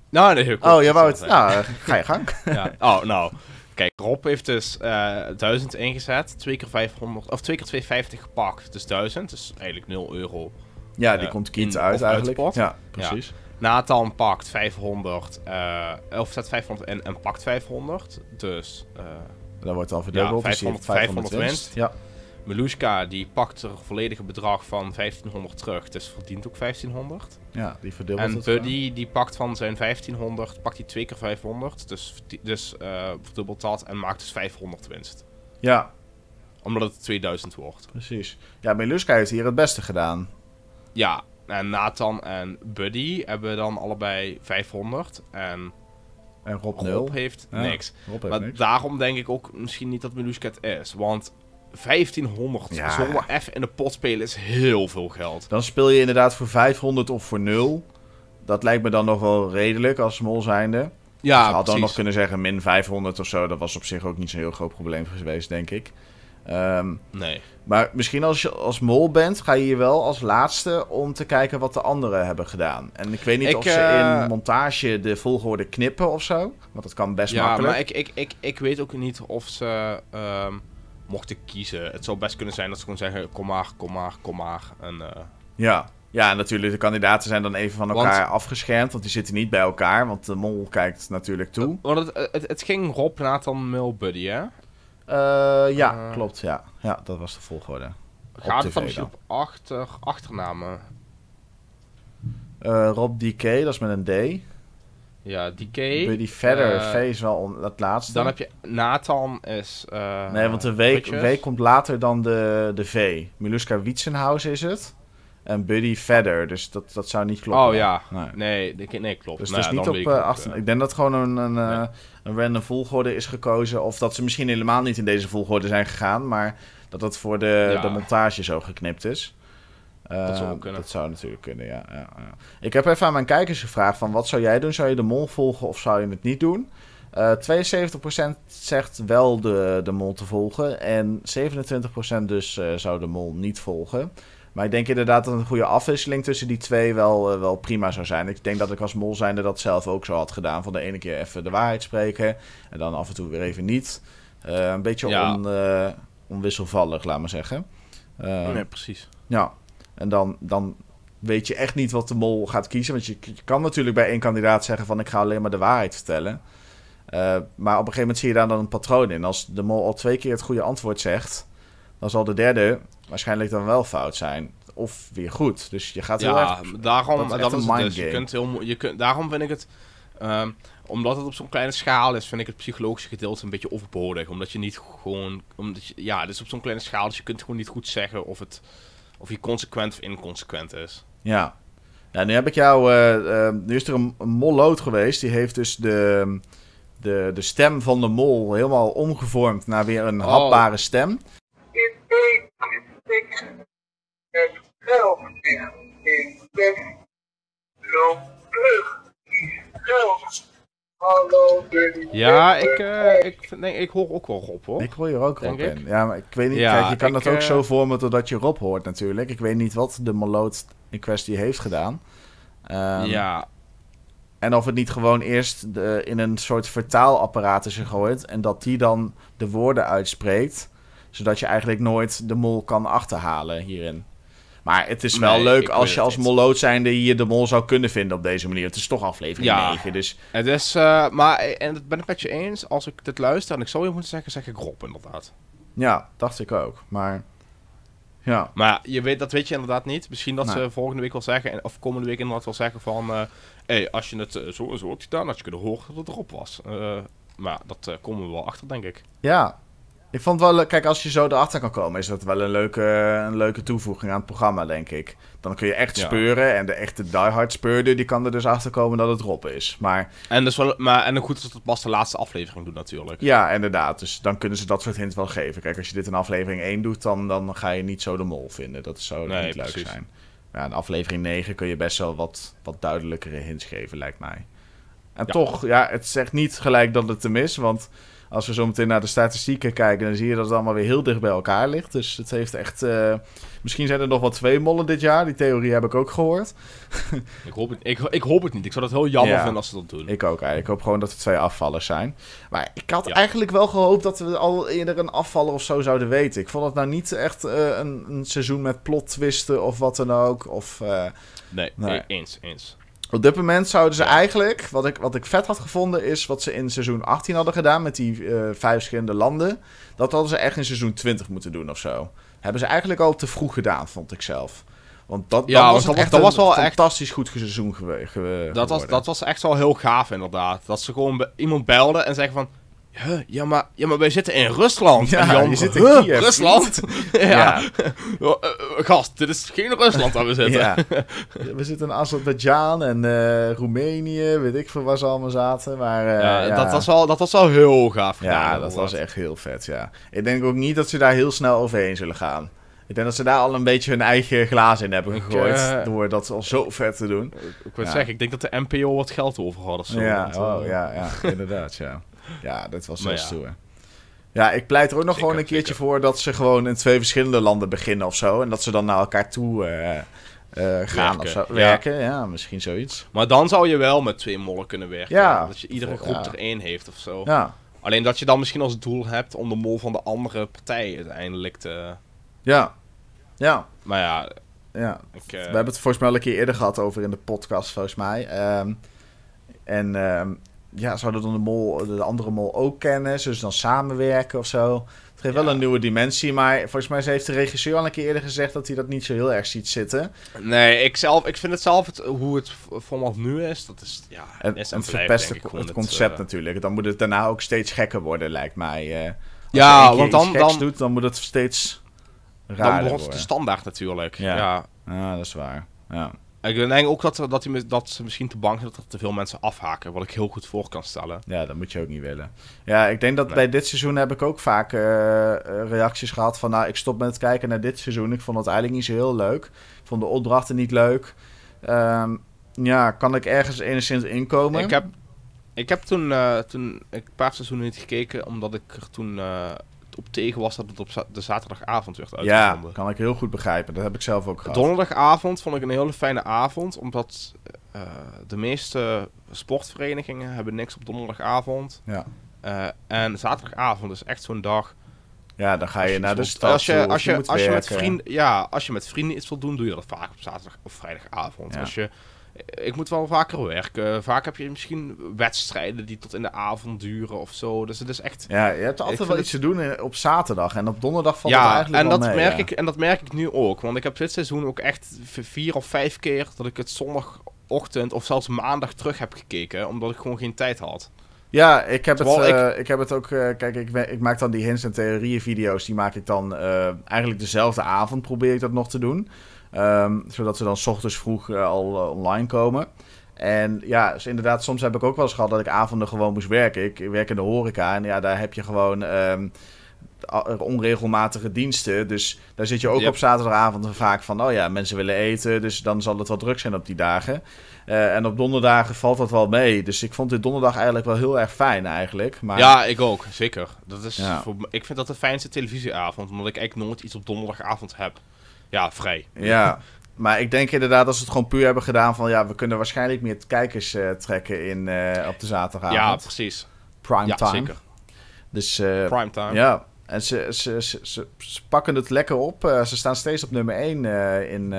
Nou, nee, heel. Oh, jij wou het... Nou, eh, ga je gang. <laughs> Ja. Oh, nou. Kijk, Rob heeft dus eh 1000 ingezet. Twee keer 500, of twee keer 250 gepakt. Dus 1000. Dus eigenlijk 0 euro. Ja, die Eh, komt kiet in- uit eigenlijk. Ja, precies. Nathan pakt 500. eh of zet 500 in en pakt 500. Dus eh Dat wordt al verdubbeld. Ja, dus die heeft 500 500 winst. Ja, Melushka die pakt er volledige bedrag van 1500 terug. Dus verdient ook 1500. ja, die verdubbelt En het. Buddy die pakt van zijn 1500, pakt hij twee keer 500. Dus, dus eh, verdubbelt dat en maakt dus 500 winst. Ja, Omdat het 2000 wordt. precies. Ja, Meluska heeft hier het beste gedaan. Ja, en Nathan en Buddy hebben dan allebei 500. En En Rob Rob 0. heeft Ja, niks. Rob heeft Maar niks. daarom denk ik ook misschien niet dat Melushka het is. Want 1500 Ja. zomaar even in de pot spelen is heel veel geld. Dan speel je inderdaad voor 500 of voor 0. Dat lijkt me dan nog wel redelijk als mol zijnde. Ja, had dan nog kunnen zeggen min 500 of zo. Dat was op zich ook niet zo'n heel groot probleem geweest, denk ik. Ehm, Nee. maar misschien als je als mol bent, ga je hier wel als laatste om te kijken wat de anderen hebben gedaan. En ik weet niet Ik, of ze eh, in montage de volgorde knippen of zo. Want dat kan best Ja, makkelijk. maar ik, ik, ik, ik weet ook niet of ze mochten kiezen. Het zou best kunnen zijn dat ze gewoon zeggen, kom maar, kom maar, kom maar. En, eh, Ja. ja, en natuurlijk, de kandidaten zijn dan even van Want- elkaar afgeschermd. Want die zitten niet bij elkaar, want de mol kijkt natuurlijk toe. want het, het, het ging Rob, Nathan, Mil, Buddy, hè? Eh, ja, Eh. klopt. Ja. ja, dat was de volgorde. Gaat het dan misschien op achter, achternamen? Eh, Rob DK, dat is met een D. Ja, DK. Buddy Vedder, eh, V is wel on- het laatste. Dan heb je Nathan is... eh, Nee, want de week, Butjes. week komt later dan de, de V. Miluska Wietsenhuis is het. En Buddy Vedder, dus dat, dat zou niet kloppen. Oh ja, Nee. nee, nee, nee klopt. Dus Nou het is niet op ik het, achter. eh. Ik denk dat gewoon een, een, Nee. een random volgorde is gekozen. Of dat ze misschien helemaal niet in deze volgorde zijn gegaan. Maar dat dat voor de, Ja. de montage zo geknipt is. Eh, Dat zou ook kunnen. Dat zou natuurlijk kunnen, ja, ja, ja. Ik heb even aan mijn kijkers gevraagd van wat zou jij doen? Zou je de mol volgen of zou je het niet doen? Eh 72% zegt wel de, de mol te volgen. En 27% dus eh, zou de mol niet volgen. Maar ik denk inderdaad dat een goede afwisseling tussen die twee wel, eh, wel prima zou zijn. Ik denk dat ik als mol zijnde dat zelf ook zo had gedaan. Van de ene keer even de waarheid spreken. En dan af en toe weer even niet. Eh, een beetje Ja. on, eh, onwisselvallig, laat maar zeggen. Eh, Nee, precies. ja, en dan, dan weet je echt niet wat de mol gaat kiezen. Want je, je kan natuurlijk bij één kandidaat zeggen van ik ga alleen maar de waarheid vertellen. Eh, maar op een gegeven moment zie je daar dan een patroon in. Als de mol al twee keer het goede antwoord zegt, dan zal de derde waarschijnlijk dan wel fout zijn. Of weer goed. Dus je gaat heel Ja, erg... daarom, dat is dat echt is een het dus. Je kunt heel, je kunt, daarom vind ik het, ehm, omdat het op zo'n kleine schaal is, vind ik het psychologische gedeelte een beetje overbodig. Omdat je niet gewoon, omdat je, ja, het is op zo'n kleine schaal, dus je kunt gewoon niet goed zeggen of het, of je consequent of inconsequent is. Ja. ja, nu heb ik jou... eh, eh, nu is er een, een mollood geweest. Die heeft dus de, de, de stem van de mol helemaal omgevormd naar weer een Oh. hapbare stem. In één stik het geld ligt in bed. Loop terug, kies geld. Hallo. Ja, ik, eh, ik, vind- denk, ik hoor ook wel Rob hoor. Ik hoor hier ook Rob in. Ja, maar ik weet niet. Ja, kijk, je kan ik, dat ook eh, zo vormen totdat je Rob hoort natuurlijk. Ik weet niet wat de moloot in kwestie heeft gedaan. Ehm, ja, En of het niet gewoon eerst de, in een soort vertaalapparaat is gegooid. En dat die dan de woorden uitspreekt. Zodat je eigenlijk nooit de mol kan achterhalen hierin. Maar het is wel Nee, leuk als je als niet. moloot zijnde hier de mol zou kunnen vinden op deze manier. Het is toch aflevering Ja. 9, dus het is, eh, maar, en het ben ik met je eens, als ik dit luister en ik zou je moeten zeggen, zeg ik Rob inderdaad. ja, dacht ik ook. Maar ja, Maar je weet, dat weet je inderdaad niet. Misschien dat Nee. ze volgende week wel zeggen, en- of komende week inderdaad wel zeggen van... eh hey, als je het eh, zo en zo had gedaan, had je kunnen horen dat het erop was. Maar dat komen we wel achter, denk ik. Ja, ik vond wel leuk. Kijk, als je zo erachter kan komen, is dat wel een leuke, een leuke toevoeging aan het programma, denk ik. Dan kun je echt Ja. speuren. En de echte diehard speurder, die kan er dus achter komen dat het Rob is. Maar En, dus wel, maar, en goed is dat het pas de laatste aflevering doet natuurlijk. ja, inderdaad. Dus dan kunnen ze dat soort hints wel geven. Kijk, als je dit in aflevering 1 doet, dan, dan ga je niet zo de mol vinden. Dat zou Nee, niet leuk zijn. Ja, in aflevering 9 kun je best wel wat, wat duidelijkere hints geven, lijkt mij. En Ja. toch, ja, het zegt niet gelijk dat het hem is. Want als we zo meteen naar de statistieken kijken, dan zie je dat het allemaal weer heel dicht bij elkaar ligt. Dus het heeft echt. eh, misschien zijn er nog wel twee mollen dit jaar. Die theorie heb ik ook gehoord. <laughs> Ik, hoop het, ik, ik hoop het niet. Ik zou dat heel jammer Ja. vinden als ze dat doen. Ik ook eigenlijk. Ik hoop gewoon dat er twee afvallers zijn. Maar ik had Ja. eigenlijk wel gehoopt dat we al eerder een afvaller of zo zouden weten. Ik vond het nou niet echt eh, een, een seizoen met plot twisten of wat dan ook. Of, eh, Nee, Nee. e- eens, eens. Op dit moment zouden ze eigenlijk, wat ik, wat ik vet had gevonden, is wat ze in seizoen 18 hadden gedaan met die eh, vijf verschillende landen. Dat hadden ze echt in seizoen 20 moeten doen of zo. Hebben ze eigenlijk al te vroeg gedaan, vond ik zelf. Want dat, Ja, was, dat echt dat een was wel echt- fantastisch goed seizoen gewe- ge- Dat was, dat was echt wel heel gaaf inderdaad. Dat ze gewoon iemand belden en zeggen van... "Huh, ja, maar, ja, maar wij zitten in Rusland. Ja, die je zit in "Huh, Kiev, Rusland? <laughs> ja. Ja. <laughs> Eh, eh, gast, dit is geen Rusland waar we zitten. Ja. <laughs> We zitten in Azerbeidzjan en eh, Roemenië, weet ik veel waar ze allemaal zaten. Maar, Ja, Dat, was wel, dat was wel heel gaaf gedaan. ja, dat was echt heel vet, ja. Ik denk ook niet dat ze daar heel snel overheen zullen gaan. Ik denk dat ze daar al een beetje hun eigen glaas in hebben Ik, gegooid. door dat al zo vet te doen. Ik wil Ja. zeggen, ik denk dat de NPO wat geld over had zo. ja, want, oh, ja, ja, inderdaad, ja. <laughs> Ja, dat was heel ja. stoer. Ja, ik pleit er ook nog Zeker, gewoon een keertje zeker. voor dat ze gewoon in twee verschillende landen beginnen of zo. En dat ze dan naar elkaar toe eh, eh, gaan of zo. Werken, ja. Misschien zoiets. Maar dan zou je wel met twee mollen kunnen werken. Ja. Dat je iedere groep er één heeft of zo. Ja, Alleen dat je dan misschien als doel hebt om de mol van de andere partij uiteindelijk te... ja, ja. Maar ja, ja. ik... eh, We hebben het volgens mij al een keer eerder gehad over in de podcast, volgens mij. Ehm, en ehm, ja, zouden dan de, mol, de andere mol ook kennen? Zullen ze dan samenwerken of zo? Het geeft wel een nieuwe dimensie, maar volgens mij heeft de regisseur al een keer eerder gezegd dat hij dat niet zo heel erg ziet zitten. Nee, ik, zelf, ik vind het zelf, het, hoe het format nu is, dat is, ja, En, is blijft, verpest het, het concept eh, natuurlijk. Dan moet het daarna ook steeds gekker worden, lijkt mij. eh. Als Ja, want dan- dan- doet, dan moet het steeds Dan raarder wordt het de standaard natuurlijk. Ja. Ja. Ja, dat is waar. Ja. Ik denk ook dat, dat, die, dat ze misschien te bang zijn dat er te veel mensen afhaken. Wat ik heel goed voor kan stellen. Ja, dat moet je ook niet willen. Ja, ik denk dat Nee. bij dit seizoen heb ik ook vaak eh, eh, reacties gehad van... Nou, ik stop met het kijken naar dit seizoen. Ik vond het eigenlijk niet zo heel leuk. Ik vond de opdrachten niet leuk. Ehm, ja, kan ik ergens enigszins inkomen? Ik heb, ik heb toen, eh, toen ik een paar seizoenen niet gekeken, omdat ik er toen op tegen was dat het op de zaterdagavond werd ja, uitgezonden. kan ik heel goed begrijpen. Dat heb ik zelf ook gehad. Donderdagavond vond ik een hele fijne avond, omdat eh, de meeste sportverenigingen hebben niks op donderdagavond. Ja. Eh, en zaterdagavond is echt zo'n dag. ja, dan ga je naar de stad als je, als je, als je met vrienden, ja, als je met vrienden iets wil doen, doe je dat vaak op zaterdag of vrijdagavond. Ja. Als je, ik moet wel vaker werken. Vaak heb je misschien wedstrijden die tot in de avond duren of zo. Dus het is echt. Ja, je hebt Ik altijd wel het- iets te doen op zaterdag. En op donderdag valt het ja, eigenlijk en dat, mee, merk ja. ik, en dat merk ik nu ook. Want ik heb dit seizoen ook echt vier of vijf keer dat ik het zondagochtend of zelfs maandag terug heb gekeken. Omdat ik gewoon geen tijd had. Ja, ik heb, het, Terwijl eh, ik... heb het ook... eh, kijk, ik, ik maak dan die hints en theorieën video's. Die maak ik dan eh, eigenlijk dezelfde avond probeer ik dat nog te doen. Ehm, zodat ze dan 's ochtends vroeg eh, al eh, online komen. En ja, dus inderdaad, soms heb ik ook wel eens gehad dat ik avonden gewoon moest werken. Ik werk in de horeca en ja, daar heb je gewoon ehm, onregelmatige diensten. Dus daar zit je ook Yep. op zaterdagavond vaak van... oh ja, mensen willen eten, dus dan zal het wel druk zijn op die dagen. Eh, en op donderdagen valt dat wel mee. Dus ik vond dit donderdag eigenlijk wel heel erg fijn eigenlijk. Maar Ja, ik ook. Zeker. Dat is Ja. voor, ik vind dat de fijnste televisieavond. Omdat ik eigenlijk nooit iets op donderdagavond heb. Ja, vrij. Ja, maar ik denk inderdaad dat ze het gewoon puur hebben gedaan van... ja, we kunnen waarschijnlijk meer kijkers eh, trekken in, eh, op de Ja, zaterdagavond. precies. Prime Ja, time. zeker. Dus eh, Primetime. ja, en ze, ze, ze, ze, ze pakken het lekker op. Ze staan steeds op nummer 1 in,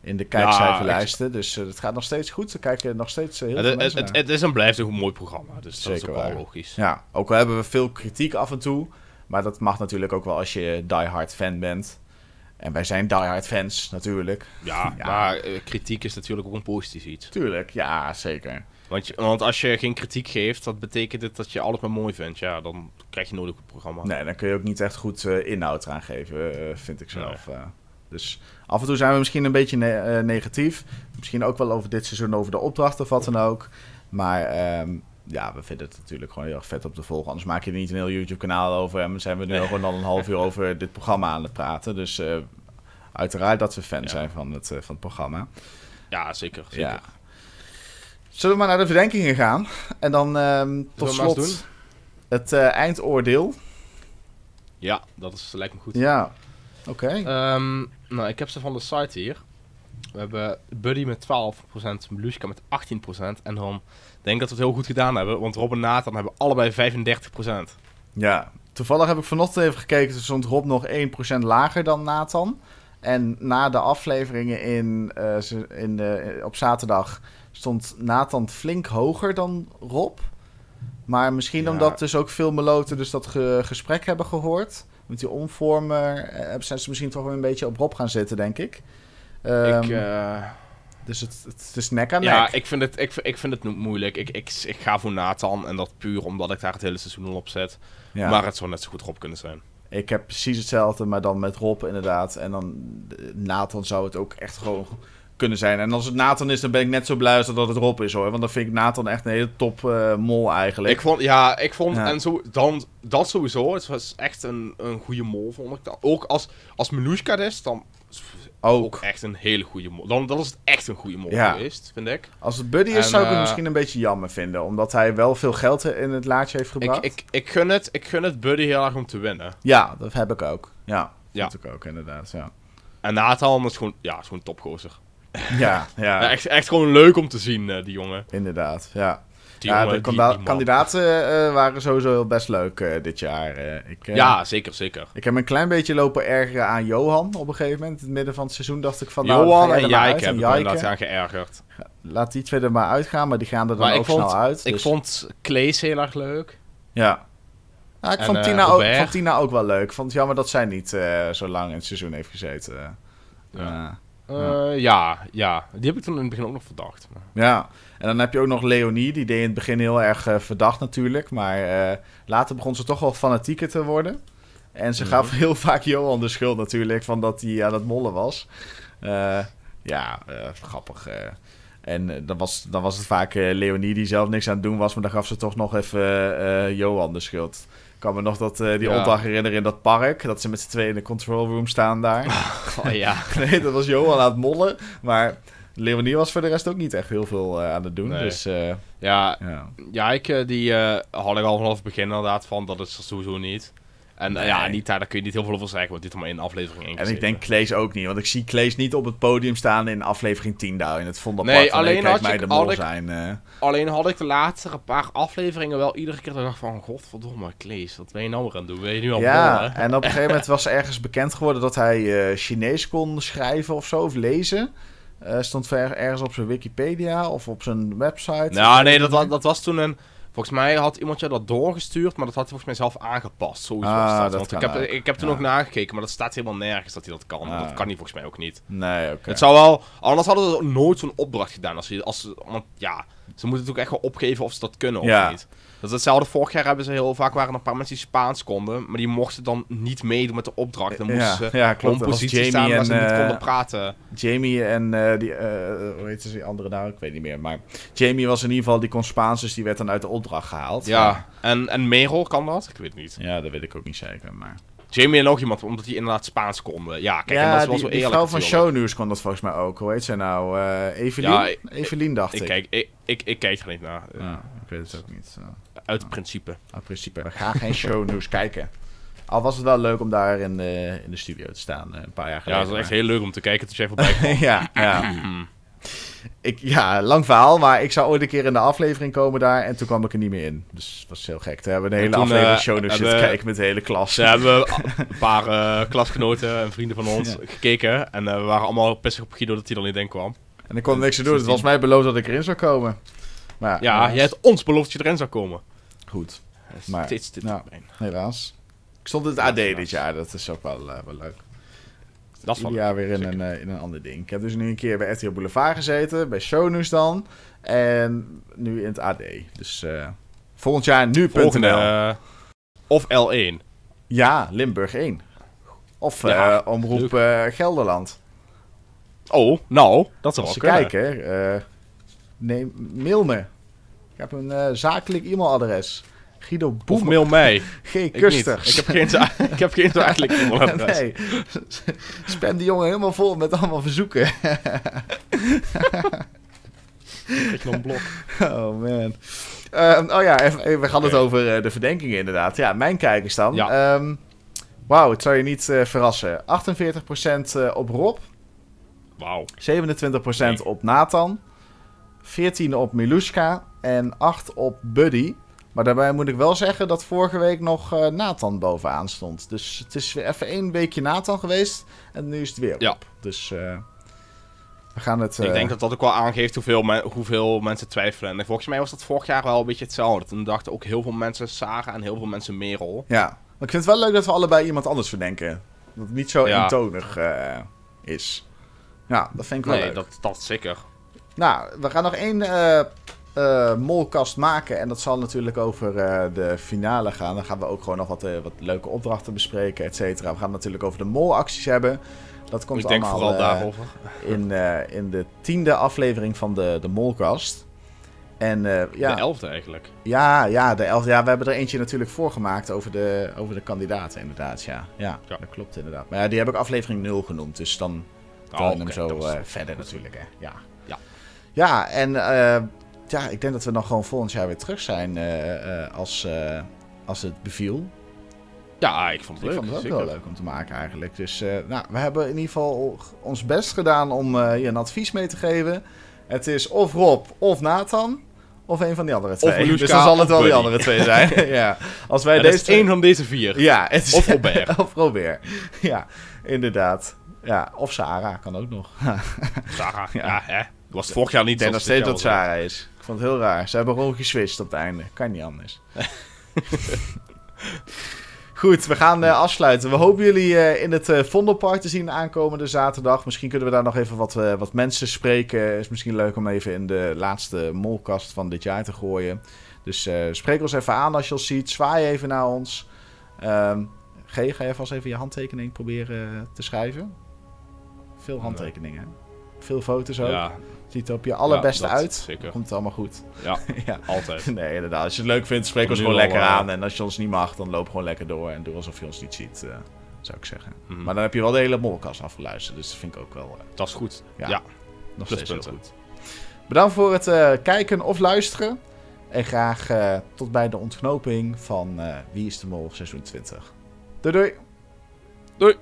in de kijkcijferlijsten. dus het gaat nog steeds goed. Ze kijken nog steeds heel Het, veel het, mensen het, het is en blijft een mooi programma. Dus dat is Zeker ook wel logisch. Ja, ook al hebben we veel kritiek af en toe. Maar dat mag natuurlijk ook wel als je diehard fan bent. En wij zijn diehard fans natuurlijk. Ja, <laughs> Ja. maar eh, kritiek is natuurlijk ook een positief iets. Tuurlijk, ja, zeker. Want, je, want als je geen kritiek geeft, dat betekent het dat je alles maar mooi vindt. Ja, dan krijg je nooit een goed programma. Nee, dan kun je ook niet echt goed eh, inhoud eraan geven, eh, vind ik zelf. dus af en toe zijn we misschien een beetje ne- negatief. Misschien ook wel over dit seizoen, over de opdracht of wat dan ook. Maar ehm, ja, we vinden het natuurlijk gewoon heel erg vet om te volgen. Anders maak je er niet een heel YouTube-kanaal over. En zijn we nu gewoon al een half uur over dit programma aan het praten. Dus eh, uiteraard dat we fan Ja. zijn van het, eh, van het programma. Ja, zeker. zeker. Ja. Zullen we maar naar de verdenkingen gaan? En dan ehm, tot slot het eh, eindoordeel. Ja, dat is, lijkt me goed. Ja, oké. Ehm, nou, ik heb ze van de site hier. We hebben Buddy met 12%, Melushka met 18%. En dan denk ik dat we het heel goed gedaan hebben, want Rob en Nathan hebben allebei 35%. Ja, toevallig heb ik vanochtend even gekeken. Er stond Rob nog 1% lager dan Nathan. En na de afleveringen in, eh, in de, op zaterdag stond Nathan flink hoger dan Rob. Maar misschien Ja. omdat dus ook veel meloten dus dat ge- gesprek hebben gehoord. Met die omvormer eh, zijn ze misschien toch wel een beetje op Rob gaan zitten, denk ik. Ehm, ik, eh, Dus het, het is nek aan nek. ja, ik vind het, ik, ik vind het moeilijk. Ik, ik, ik ga voor Nathan en dat puur omdat ik daar het hele seizoen al op zet. Ja. Maar het zou net zo goed Rob kunnen zijn. Ik heb precies hetzelfde, maar dan met Rob inderdaad. En dan eh, Nathan zou het ook echt gewoon kunnen zijn. En als het Nathan is, dan ben ik net zo blij als dat het Rob is hoor. Want dan vind ik Nathan echt een hele top eh, mol eigenlijk. Ik vond, ja, ik vond, Ja. en zo, dan, dat sowieso, het was echt een, een goede mol, vond ik. Ook als, als Melushka is, dan Ook. echt een hele goede mol. Dan, dan is het echt een goede mol Ja. geweest, vind ik. Als het Buddy is, En, zou ik het eh, misschien een beetje jammer vinden. Omdat hij wel veel geld in het laadje heeft Ik, gebracht. ik, ik, gun het, ik gun het Buddy heel erg om te winnen. Ja, dat heb ik ook. Ja, Ja. vind ik ook inderdaad. Ja, En Nathan is gewoon, ja, is gewoon topgozer. ja, ja, <laughs> Ja, echt, echt gewoon leuk om te zien, eh, die jongen. inderdaad. Ja, Die ja jongen, de die- die kandidaten eh, waren sowieso best leuk eh, dit jaar. eh. ik, Ja, zeker, zeker. Ik heb een klein beetje lopen ergeren aan Johan op een gegeven moment. In het midden van het seizoen dacht ik van... nou, Johan en Jijk heb ik me inderdaad aan geërgerd. Laat die twee er maar uitgaan, maar die gaan er dan Maar ook vond, snel uit. ik dus- vond Klees heel erg leuk. Ja. Nou, ik En, vond, Tina ook, vond Tina ook wel leuk. Ik vond het jammer dat zij niet zo lang in het seizoen heeft gezeten. Ja. Ja, ja. Die heb ik toen in het begin ook nog verdacht. Ja. En dan heb je ook nog Leonie. Die deed in het begin heel erg eh, verdacht natuurlijk. Maar eh, later begon ze toch wel fanatieker te worden. En ze gaf heel <laughs> vaak Johan de schuld natuurlijk van dat hij aan het mollen was. Eh, ja, grappig. En dan, was, dan was het vaak Leonie die zelf niks aan het doen was. Maar dan gaf ze toch nog even Johan de schuld. Ik kan me nog dat, die Ja. opdracht herinneren in dat park. Dat ze met z'n tweeën in de control room staan daar. <laughs> Oh ja. <laughs> nee, dat was Johan aan het mollen. Maar Leonie was voor de rest ook niet echt heel veel eh, aan het doen. Nee. Dus eh, Ja, ja. Jijk, eh, die had ik al vanaf het begin inderdaad van, dat is er sowieso niet. En Nee. ja, niet, daar, kun je niet heel veel over zeggen, want dit is maar één aflevering En ingezeten. ik denk Klees ook niet. Want ik zie Klees niet op het podium staan in aflevering 10 daar. In het vond Nee, alleen had mij de had ik- zijn. Alleen had ik de laatste paar afleveringen wel iedere keer ik dacht van, godverdomme, Klees, wat ben je nou weer aan het doen? Ben je nu al Ja, en op een gegeven moment was ergens bekend geworden dat hij eh, Chinees kon schrijven of zo, of lezen. Eh, stond ver- ergens op zijn Wikipedia of op zijn website. Nou, nee, dat, was- dat was toen een... Volgens mij had iemand je dat doorgestuurd, maar dat had hij volgens mij zelf aangepast. Zoiets Ah, Want ik heb, ook, ik heb toen ja. ook nagekeken, maar dat staat helemaal nergens dat hij dat kan. Ah. Dat kan hij volgens mij ook niet. Nee, oké. Het zou wel... Anders hadden ze nooit zo'n opdracht gedaan. Als als, want ja, ze moeten natuurlijk echt wel opgeven of ze dat kunnen of Ja. niet. Dat is hetzelfde. Vorig jaar hebben ze heel vaak waren een paar mensen die Spaans konden, maar die mochten dan niet meedoen met de opdracht. Dan Ja, moesten ze ja, klopt. positie staan waar en, ze niet eh, konden praten. Jamie en eh, die, eh, hoe heet ze die andere nou? Ik weet niet meer. Maar Jamie was in ieder geval, die kon Spaans, dus die werd dan uit de opdracht gehaald. Ja, en, en Merel kan dat? Ik weet het niet. Ja, dat weet ik ook niet zeker. Maar... Jamie en nog iemand, omdat die inderdaad Spaans konden. Ja, kijk, en dat ja, is wel eerlijk vrouw van. Shownews kon dat volgens mij ook. Hoe heet zij nou? Eh Evelien? Ja, Evelien dacht ik. Ik kijk, ik, ik, ik kijk er niet naar. Ja, ik weet het ook niet. Zo. Uit principe. In principe, we gaan geen shownews <laughs> kijken. Al was het wel leuk om daar in de, in de studio te staan, eh, een paar jaar Ja, geleden. dat is echt maar- heel leuk om te kijken tot jij voorbij <laughs> kwam. ja, ja. <clears throat> Ik, ja, lang verhaal, maar ik zou ooit een keer in de aflevering komen daar en toen kwam ik er niet meer in. Dus dat was heel gek. Toen hebben we de hele toen, aflevering eh, zitten hebben- kijken met de hele klas. Ze hebben <laughs> een paar eh, klasgenoten en vrienden van ons gekeken. En eh, we waren allemaal pissig op Guido dat hij er niet in kwam. En ik kon niks aan doen. Het was mij beloofd dat ik erin zou komen. Maar Ja, jij hebt ons beloofd dat je erin zou komen. Goed, Maar, steeds dit nou, helaas. Ik stond in het AD dit jaar, dat is ook wel, eh, wel leuk. Dat is jaar weer in zeker. een, eh, in een ander ding. Ik heb dus nu een keer bij RTL Boulevard gezeten, bij Shownews dan. En nu in het AD. Dus eh, volgend jaar nu.nl. Eh, of L1. Ja, Limburg 1. Of Ja, Omroep Gelderland. Oh, nou, dat Als wel kunnen. kijken, neem, mail me. Ik heb een zakelijk e-mailadres. Guido Of Boem. mail mij. <laughs> G. Ik. Kusters. Ik heb geen, <laughs> ik heb geen zakelijk e-mailadres. nee. Spam die jongen helemaal vol met allemaal verzoeken. Ik nog een blok. Oh man. Ehm, oh ja, even, even- we gaan het over eh, de verdenkingen inderdaad. Ja, mijn kijkers dan. Ja. Ehm, Wauw, het zou je niet eh, verrassen. 48% eh, op Rob, 27% Wauw. Nee. op Nathan, 14 op Milushka en 8 op Buddy. Maar daarbij moet ik wel zeggen dat vorige week nog eh, Nathan bovenaan stond. Dus het is weer even één weekje Nathan geweest en nu is het weer op. Ja. Dus eh, we gaan het... Ik eh, denk dat dat ook wel aangeeft hoeveel, me- hoeveel mensen twijfelen. En volgens mij was dat vorig jaar wel een beetje hetzelfde. Toen dachten ook heel veel mensen Saga en heel veel mensen Merel. Ja, maar ik vind het wel leuk dat we allebei iemand anders verdenken. Dat het niet zo Ja. eentonig is. Ja, dat vind ik wel Nee, leuk. dat, dat zeker. Nou, we gaan nog één eh, molkast maken. En dat zal natuurlijk over eh, de finale gaan. Dan gaan we ook gewoon nog wat, eh, wat leuke opdrachten bespreken, et cetera. We gaan het natuurlijk over de molacties hebben. Dat komt ik denk allemaal vooral daarover. <laughs> in, in de tiende aflevering van de, de molkast. En ja, De elfde eigenlijk. ja, ja, de elfde. Ja, we hebben er eentje natuurlijk voor gemaakt over de, over de kandidaten, inderdaad. Ja. Ja, Ja. dat klopt inderdaad. Maar ja, die heb ik aflevering 0 genoemd. Dus dan dan oké, hem zo verder natuurlijk. Hè. Ja. Ja. ja, en ja, ik denk dat we dan gewoon volgend jaar weer terug zijn eh, eh, als, eh, als het beviel. Ja, ik vond het Ik leuk. vond het ook zeker. wel leuk om te maken eigenlijk. Dus nou, we hebben in ieder geval ons best gedaan om je een advies mee te geven. Het is of Rob of Nathan. Of een van die andere twee. Dus dan zal het wel die andere twee zijn. <laughs> ja. Als wij Ja, deze is één van deze vier. Ja, het is... Of Robert. <laughs> of Robert. Ja, inderdaad. Ja, of Sarah kan ook nog. <laughs> Sarah, Ja. ja, hè. Was het vorig jaar niet Ik denk nog steeds dat. Sarah is. Vond het heel raar. Ze hebben gewoon geswitcht op het einde. Kan niet anders. <laughs> Goed, we gaan eh, afsluiten. We hopen jullie eh, in het eh, Vondelpark te zien aankomende zaterdag. Misschien kunnen we daar nog even wat, eh, wat mensen spreken. Is misschien leuk om even in de laatste molkast van dit jaar te gooien. Dus eh, spreek ons even aan als je ons ziet. Zwaai even naar ons. Ehm G, ga je vast even je handtekening proberen te schrijven? Veel handtekeningen. hè? Veel foto's ook. Ja, Ziet er op je allerbeste Ja, dat uit. zeker. Komt het allemaal goed. ja, <laughs> ja. altijd. <laughs> Nee, inderdaad. Als je het leuk vindt, spreek ons gewoon lekker eh, aan. En als je ons niet mag, dan loop gewoon lekker door. En doe alsof je ons niet ziet, eh, zou ik zeggen. Mhm. Maar dan heb je wel de hele molkast afgeluisterd. Dus dat vind ik ook wel eh, Dat is goed. Ja. Ja, nog steeds heel goed. Bedankt voor het kijken of luisteren. En graag tot bij de ontknoping van Wie is de Mol seizoen 20. Doei doei! Doei!